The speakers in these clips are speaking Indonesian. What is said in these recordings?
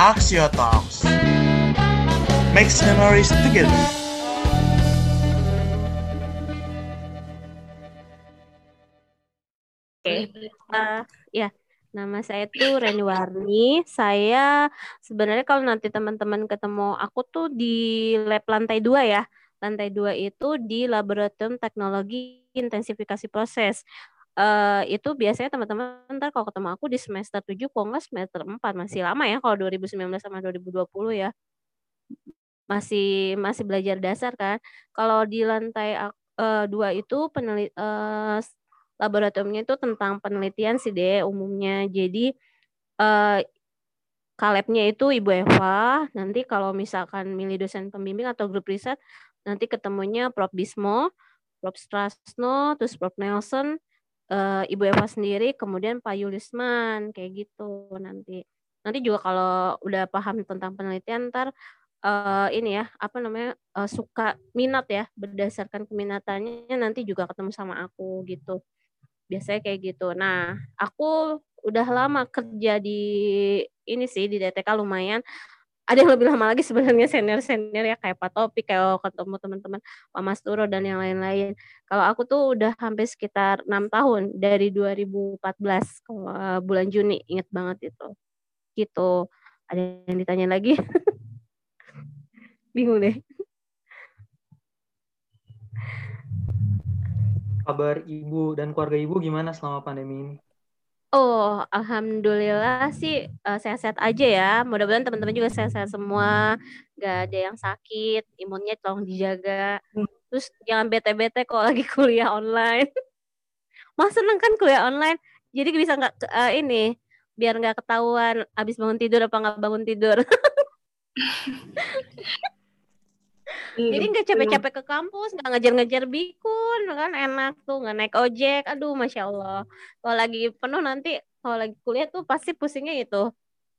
Axio Talks. Makes memories together. Oke, uh, ya nama saya tuh Reni Warni. Saya sebenarnya kalau nanti teman-teman ketemu aku tuh di lab lantai dua ya. Lantai dua itu di Laboratorium Teknologi Intensifikasi Proses. Uh, itu biasanya teman-teman ntar kalau ketemu aku di semester 7 kok nggak semester 4 masih lama ya kalau 2019 sama 2020 ya masih masih belajar dasar kan kalau di lantai uh, dua itu penelit uh, laboratoriumnya itu tentang penelitian sih deh umumnya. Jadi uh, kalebnya itu Ibu Eva. Nanti kalau misalkan milih dosen pembimbing atau grup riset, nanti ketemunya Prof. Bismo, Prof. Strasno, terus Prof. Nelson, uh, Ibu Eva sendiri, kemudian Pak Yulisman, kayak gitu nanti. Nanti juga kalau udah paham tentang penelitian, ntar uh, ini ya apa namanya uh, suka minat ya berdasarkan keminatannya nanti juga ketemu sama aku gitu biasanya kayak gitu. Nah, aku udah lama kerja di ini sih di DTK lumayan. Ada yang lebih lama lagi sebenarnya senior-senior ya kayak Pak Topik, kayak ketemu teman-teman Pak Mas Turo dan yang lain-lain. Kalau aku tuh udah hampir sekitar enam tahun dari 2014 kalau bulan Juni inget banget itu. Gitu. Ada yang ditanya lagi? Bingung deh. kabar ibu dan keluarga ibu gimana selama pandemi ini? Oh, alhamdulillah sih uh, sehat-sehat aja ya. Mudah-mudahan teman-teman juga sehat-sehat semua, gak ada yang sakit, imunnya tolong dijaga. Hmm. Terus jangan bete-bete kok lagi kuliah online. Mas seneng kan kuliah online, jadi bisa nggak uh, ini biar nggak ketahuan abis bangun tidur apa nggak bangun tidur. Jadi iya, nggak capek-capek ke kampus, nggak ngejar-ngejar bikun, kan enak tuh, nggak naik ojek. Aduh, masya Allah. Kalau lagi penuh nanti, kalau lagi kuliah tuh pasti pusingnya itu.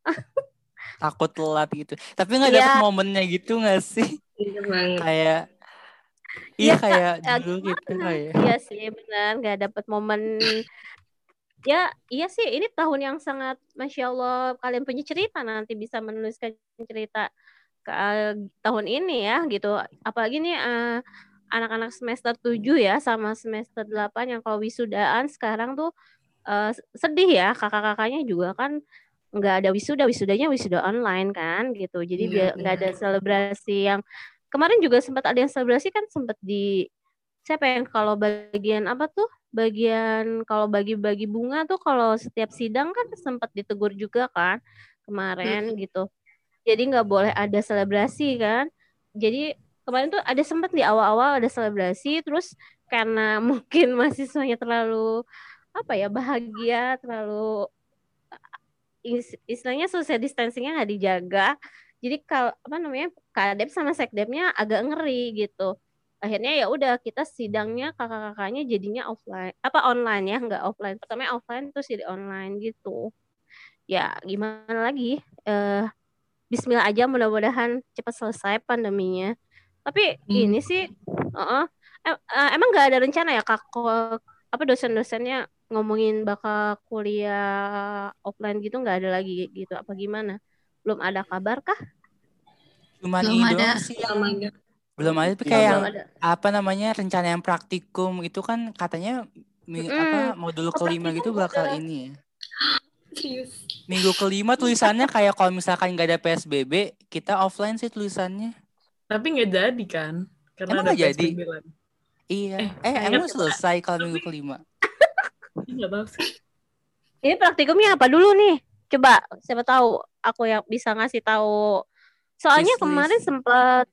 Takut telat gitu. Tapi nggak dapet ya. momennya gitu nggak sih? Iya kayak Iya ya, kayak ya, dulu gitu kayak. Iya sih benar nggak dapet momen ya iya sih ini tahun yang sangat masya Allah kalian punya cerita nanti bisa menuliskan cerita uh, tahun ini ya gitu. Apalagi nih uh, anak-anak semester 7 ya sama semester 8 yang kalau wisudaan sekarang tuh uh, sedih ya. Kakak-kakaknya juga kan nggak ada wisuda wisudanya wisuda online kan gitu. Jadi iya, biar nggak ada selebrasi yang kemarin juga sempat ada yang selebrasi kan sempat di siapa yang kalau bagian apa tuh? Bagian kalau bagi-bagi bunga tuh kalau setiap sidang kan sempat ditegur juga kan kemarin hmm. gitu jadi nggak boleh ada selebrasi kan? Jadi kemarin tuh ada sempat di awal-awal ada selebrasi terus karena mungkin mahasiswanya terlalu apa ya bahagia terlalu istilahnya social distancingnya nggak dijaga. Jadi kalau apa namanya kadep sama sekdepnya agak ngeri gitu. Akhirnya ya udah kita sidangnya kakak-kakaknya jadinya offline apa online ya nggak offline. Pertama offline terus jadi online gitu. Ya gimana lagi? Eh Bismillah aja mudah-mudahan cepat selesai pandeminya. Tapi hmm. ini sih, uh, uh, emang nggak ada rencana ya kak apa dosen-dosennya ngomongin bakal kuliah offline gitu nggak ada lagi gitu apa gimana? Belum ada kabar kah? Cuman belum ada sih yang belum ada tapi kayak yang ada. apa namanya rencana yang praktikum itu kan katanya mm. apa modul oh, kelima gitu bakal ini ya. Serius. Minggu kelima tulisannya kayak kalau misalkan nggak ada PSBB, kita offline sih tulisannya. Tapi nggak jadi kan? Karena emang ada jadi? Lagi. Iya. Eh, eh emang selesai kalau minggu kelima? Nggak tahu sih. Ini praktikumnya apa dulu nih? Coba, siapa tahu aku yang bisa ngasih tahu. Soalnya kemarin sempat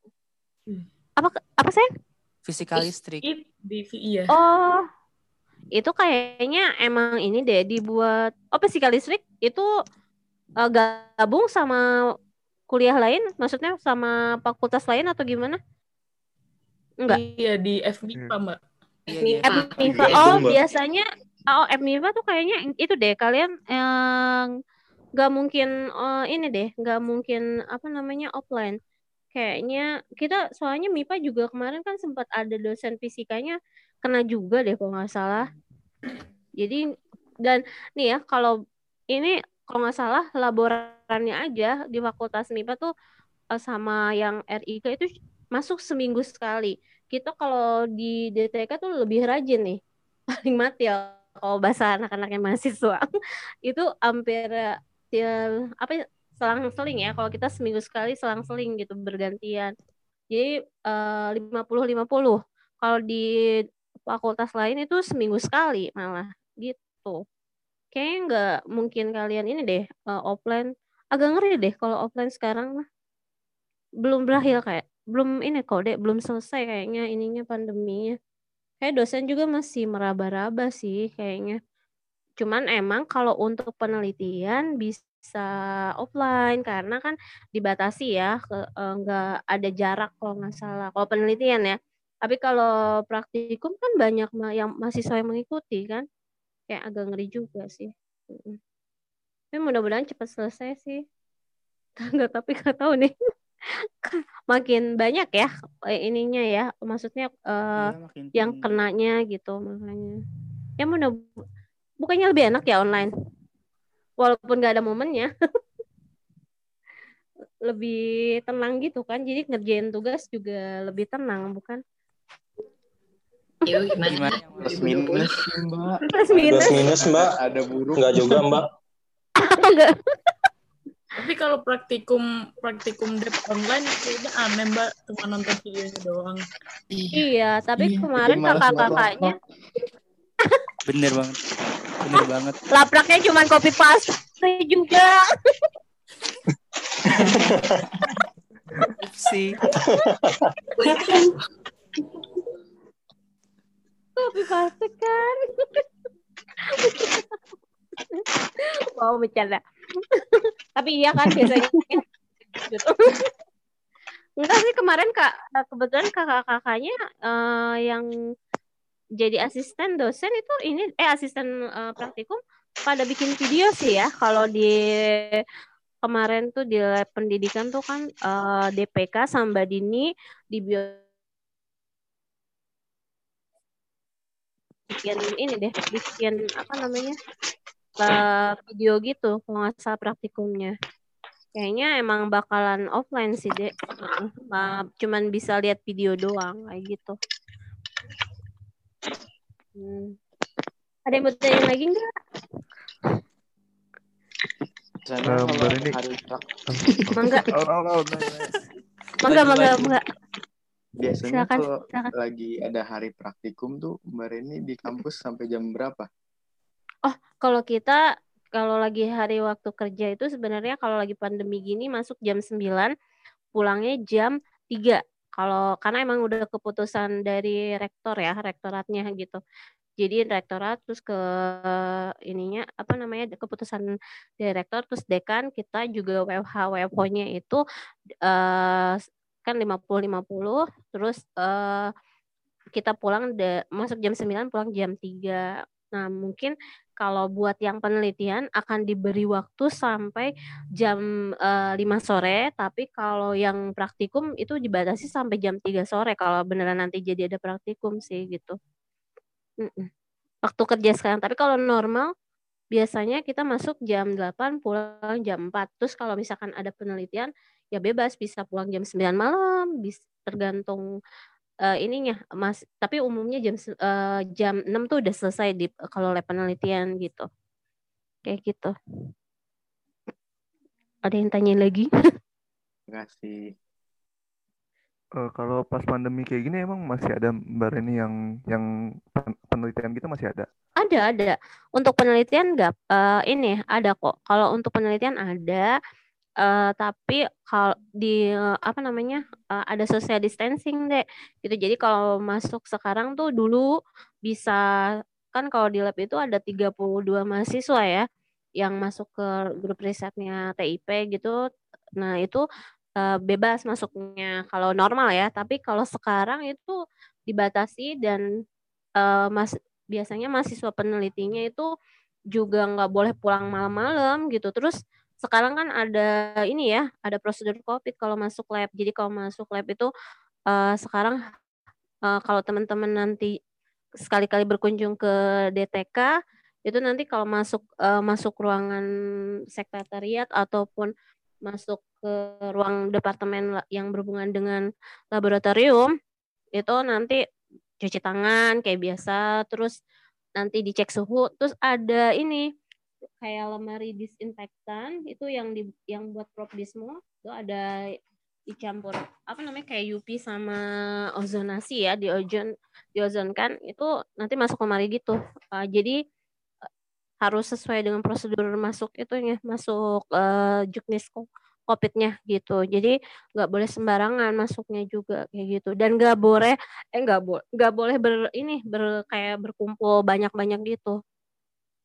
hmm. apa apa sih? Physical listrik. Di iya. Oh, itu kayaknya emang ini deh dibuat oh physical listrik itu uh, gabung sama kuliah lain? Maksudnya sama fakultas lain atau gimana? Enggak. Iya di FMIPA hmm. mbak. FMIPA oh biasanya oh FMIPA tuh kayaknya itu deh. Kalian yang nggak mungkin uh, ini deh nggak mungkin apa namanya offline. Kayaknya kita soalnya MIPA juga kemarin kan sempat ada dosen fisikanya kena juga deh kalau nggak salah. Jadi dan nih ya kalau ini kalau nggak salah laborannya aja di Fakultas MIPA tuh uh, sama yang RIK itu masuk seminggu sekali. Kita kalau di DTK tuh lebih rajin nih, paling mati ya kalau bahasa anak-anak yang mahasiswa itu hampir ya, apa ya, selang-seling ya. Kalau kita seminggu sekali selang-seling gitu bergantian. Jadi lima puluh lima puluh. Kalau di fakultas lain itu seminggu sekali malah gitu. Kayaknya nggak mungkin kalian ini deh uh, offline. Agak ngeri deh kalau offline sekarang mah. Belum berakhir kayak belum ini kok deh belum selesai kayaknya ininya pandeminya. Kayak dosen juga masih meraba-raba sih kayaknya. Cuman emang kalau untuk penelitian bisa offline karena kan dibatasi ya ke uh, nggak ada jarak kalau nggak salah. Kalau penelitian ya. Tapi kalau praktikum kan banyak yang mahasiswa yang mengikuti kan kayak agak ngeri juga sih. Tapi mudah-mudahan cepat selesai sih. Enggak tapi nggak tahu nih. makin banyak ya eh, ininya ya. Maksudnya uh, ya, yang kenanya gitu makanya. Ya mudah bukannya lebih enak ya online. Walaupun nggak ada momennya. lebih tenang gitu kan. Jadi ngerjain tugas juga lebih tenang bukan? Yo gimana? Plus minus mbak. Plus minus. Plus minus mbak. Ada buruk. Enggak juga mbak. Enggak. Tapi kalau praktikum praktikum dep online kayaknya aneh mbak cuma nonton videonya doang. Iya, tapi iya. kemarin kakak-kakaknya. Bener banget. Bener banget. Lapraknya cuma copy paste juga. sih Paste kan. Mau bercanda. Tapi iya kan biasanya. gitu. Enggak sih kemarin kak kebetulan kakak-kakaknya uh, yang jadi asisten dosen itu ini eh asisten uh, praktikum pada bikin video sih ya kalau di kemarin tuh di pendidikan tuh kan uh, eh, DPK sama Dini di bio bikin ini deh bikin apa namanya uh, video gitu kalau nggak salah praktikumnya. Kayaknya emang bakalan offline sih deh uh, cuman bisa lihat video doang kayak gitu. Hmm. ada yang mau tanya lagi nggak? Sana ini. mangga mangga mangga mangga Biasanya silakan, kalau silakan. lagi ada hari praktikum tuh Mbak Reni di kampus sampai jam berapa? Oh, kalau kita kalau lagi hari waktu kerja itu sebenarnya kalau lagi pandemi gini masuk jam 9, pulangnya jam 3. Kalau karena emang udah keputusan dari rektor ya, rektoratnya gitu. Jadi rektorat terus ke ininya apa namanya keputusan direktur terus dekan kita juga WFH WFO-nya itu uh, kan 50-50 terus uh, kita pulang de, masuk jam 9 pulang jam 3 nah mungkin kalau buat yang penelitian akan diberi waktu sampai jam uh, eh, 5 sore tapi kalau yang praktikum itu dibatasi sampai jam 3 sore kalau beneran nanti jadi ada praktikum sih gitu. Waktu kerja sekarang. Tapi kalau normal biasanya kita masuk jam 8 pulang jam 4 terus kalau misalkan ada penelitian ya bebas bisa pulang jam 9 malam bisa tergantung uh, ininya mas. Tapi umumnya jam uh, jam 6 tuh udah selesai di kalau lab penelitian gitu. Kayak gitu. Ada yang tanya lagi? Terima kasih uh, kalau pas pandemi kayak gini emang masih ada mbak Reni yang yang penelitian gitu masih ada? Ada ada. Untuk penelitian enggak uh, ini ada kok. Kalau untuk penelitian ada uh, tapi kalau di uh, apa namanya uh, ada social distancing deh gitu jadi kalau masuk sekarang tuh dulu bisa kan kalau di lab itu ada 32 mahasiswa ya yang masuk ke grup risetnya TIP gitu. Nah itu uh, bebas masuknya kalau normal ya. Tapi kalau sekarang itu dibatasi dan uh, mas biasanya mahasiswa penelitinya itu juga nggak boleh pulang malam-malam gitu. Terus sekarang kan ada ini ya, ada prosedur COVID kalau masuk lab. Jadi kalau masuk lab itu uh, sekarang uh, kalau teman-teman nanti sekali-kali berkunjung ke DTK itu nanti kalau masuk uh, masuk ruangan sekretariat ataupun masuk ke ruang departemen yang berhubungan dengan laboratorium itu nanti cuci tangan kayak biasa terus nanti dicek suhu terus ada ini kayak lemari disinfektan itu yang di yang buat probismo itu ada dicampur apa namanya kayak UV sama ozonasi ya di ozon di ozon kan itu nanti masuk lemari gitu. Uh, jadi uh, harus sesuai dengan prosedur masuk itunya masuk uh, juknis covidnya gitu. Jadi nggak boleh sembarangan masuknya juga kayak gitu. Dan nggak boleh eh nggak boleh nggak boleh ber ini ber kayak berkumpul banyak banyak gitu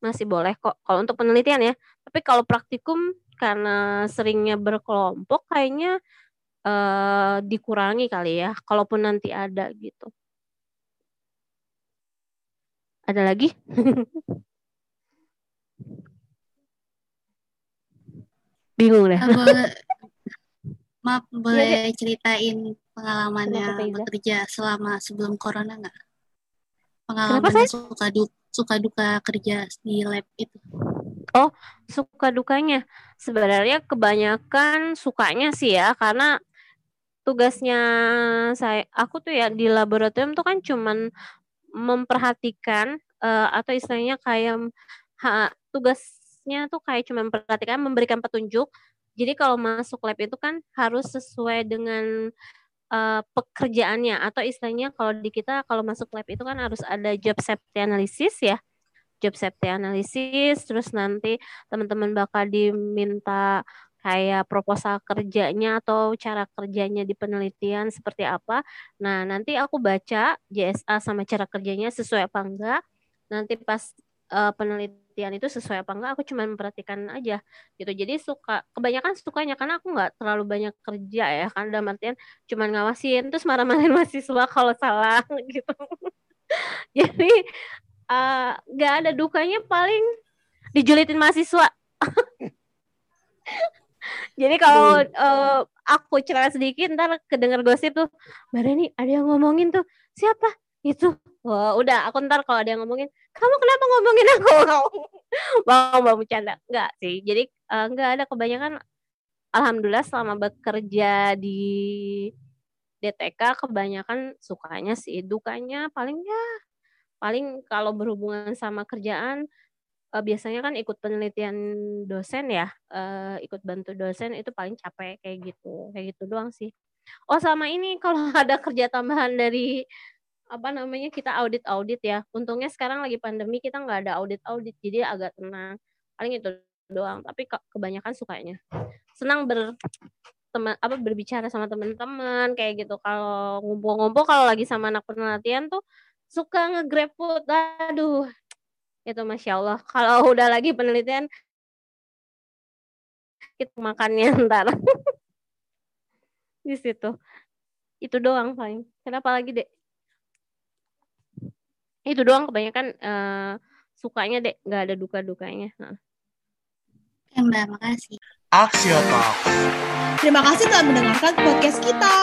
masih boleh kok kalau untuk penelitian ya tapi kalau praktikum karena seringnya berkelompok kayaknya uh, dikurangi kali ya, kalaupun nanti ada gitu. Ada lagi? Bingung deh. Maaf, iya, boleh ya, ceritain pengalamannya bekerja selama sebelum corona nggak? Pengalaman Kenapa, suka duka, suka duka kerja di lab itu. Oh, suka dukanya. Sebenarnya kebanyakan sukanya sih ya, karena tugasnya saya aku tuh ya di laboratorium tuh kan cuman memperhatikan uh, atau istilahnya kayak ha, tugasnya tuh kayak cuman memperhatikan memberikan petunjuk jadi kalau masuk lab itu kan harus sesuai dengan uh, pekerjaannya atau istilahnya kalau di kita kalau masuk lab itu kan harus ada job safety analysis ya job safety analysis terus nanti teman-teman bakal diminta kayak proposal kerjanya atau cara kerjanya di penelitian seperti apa. Nah, nanti aku baca JSA sama cara kerjanya sesuai apa enggak. Nanti pas uh, penelitian itu sesuai apa enggak, aku cuma memperhatikan aja gitu. Jadi suka kebanyakan sukanya karena aku nggak terlalu banyak kerja ya kan dalam artian cuma ngawasin terus marah-marahin mahasiswa kalau salah gitu. Jadi eh, nggak uh, ada dukanya paling dijulitin mahasiswa. Jadi kalau uh, aku cerita sedikit ntar kedengar gosip tuh, Mbak Reni ada yang ngomongin tuh siapa itu? Wah, udah aku ntar kalau ada yang ngomongin, kamu kenapa ngomongin aku? mau mau bercanda? Enggak sih. Jadi uh, enggak ada kebanyakan alhamdulillah selama bekerja di DTK kebanyakan sukanya sih, dukanya paling ya paling kalau berhubungan sama kerjaan uh, biasanya kan ikut penelitian dosen ya, uh, ikut bantu dosen itu paling capek kayak gitu, kayak gitu doang sih. Oh sama ini kalau ada kerja tambahan dari apa namanya kita audit audit ya. Untungnya sekarang lagi pandemi kita nggak ada audit audit jadi agak tenang. Paling itu doang. Tapi kebanyakan sukanya senang ber teman apa berbicara sama teman-teman kayak gitu. Kalau ngumpul-ngumpul kalau lagi sama anak penelitian tuh suka nge-grab food. Aduh, itu masya Allah kalau udah lagi penelitian kita makannya ntar di situ itu doang paling kenapa lagi dek itu doang kebanyakan uh, sukanya dek nggak ada duka dukanya nah. Mbak, makasih. Aksio Talk. Terima kasih telah mendengarkan podcast kita.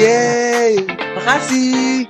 Yeay, makasih.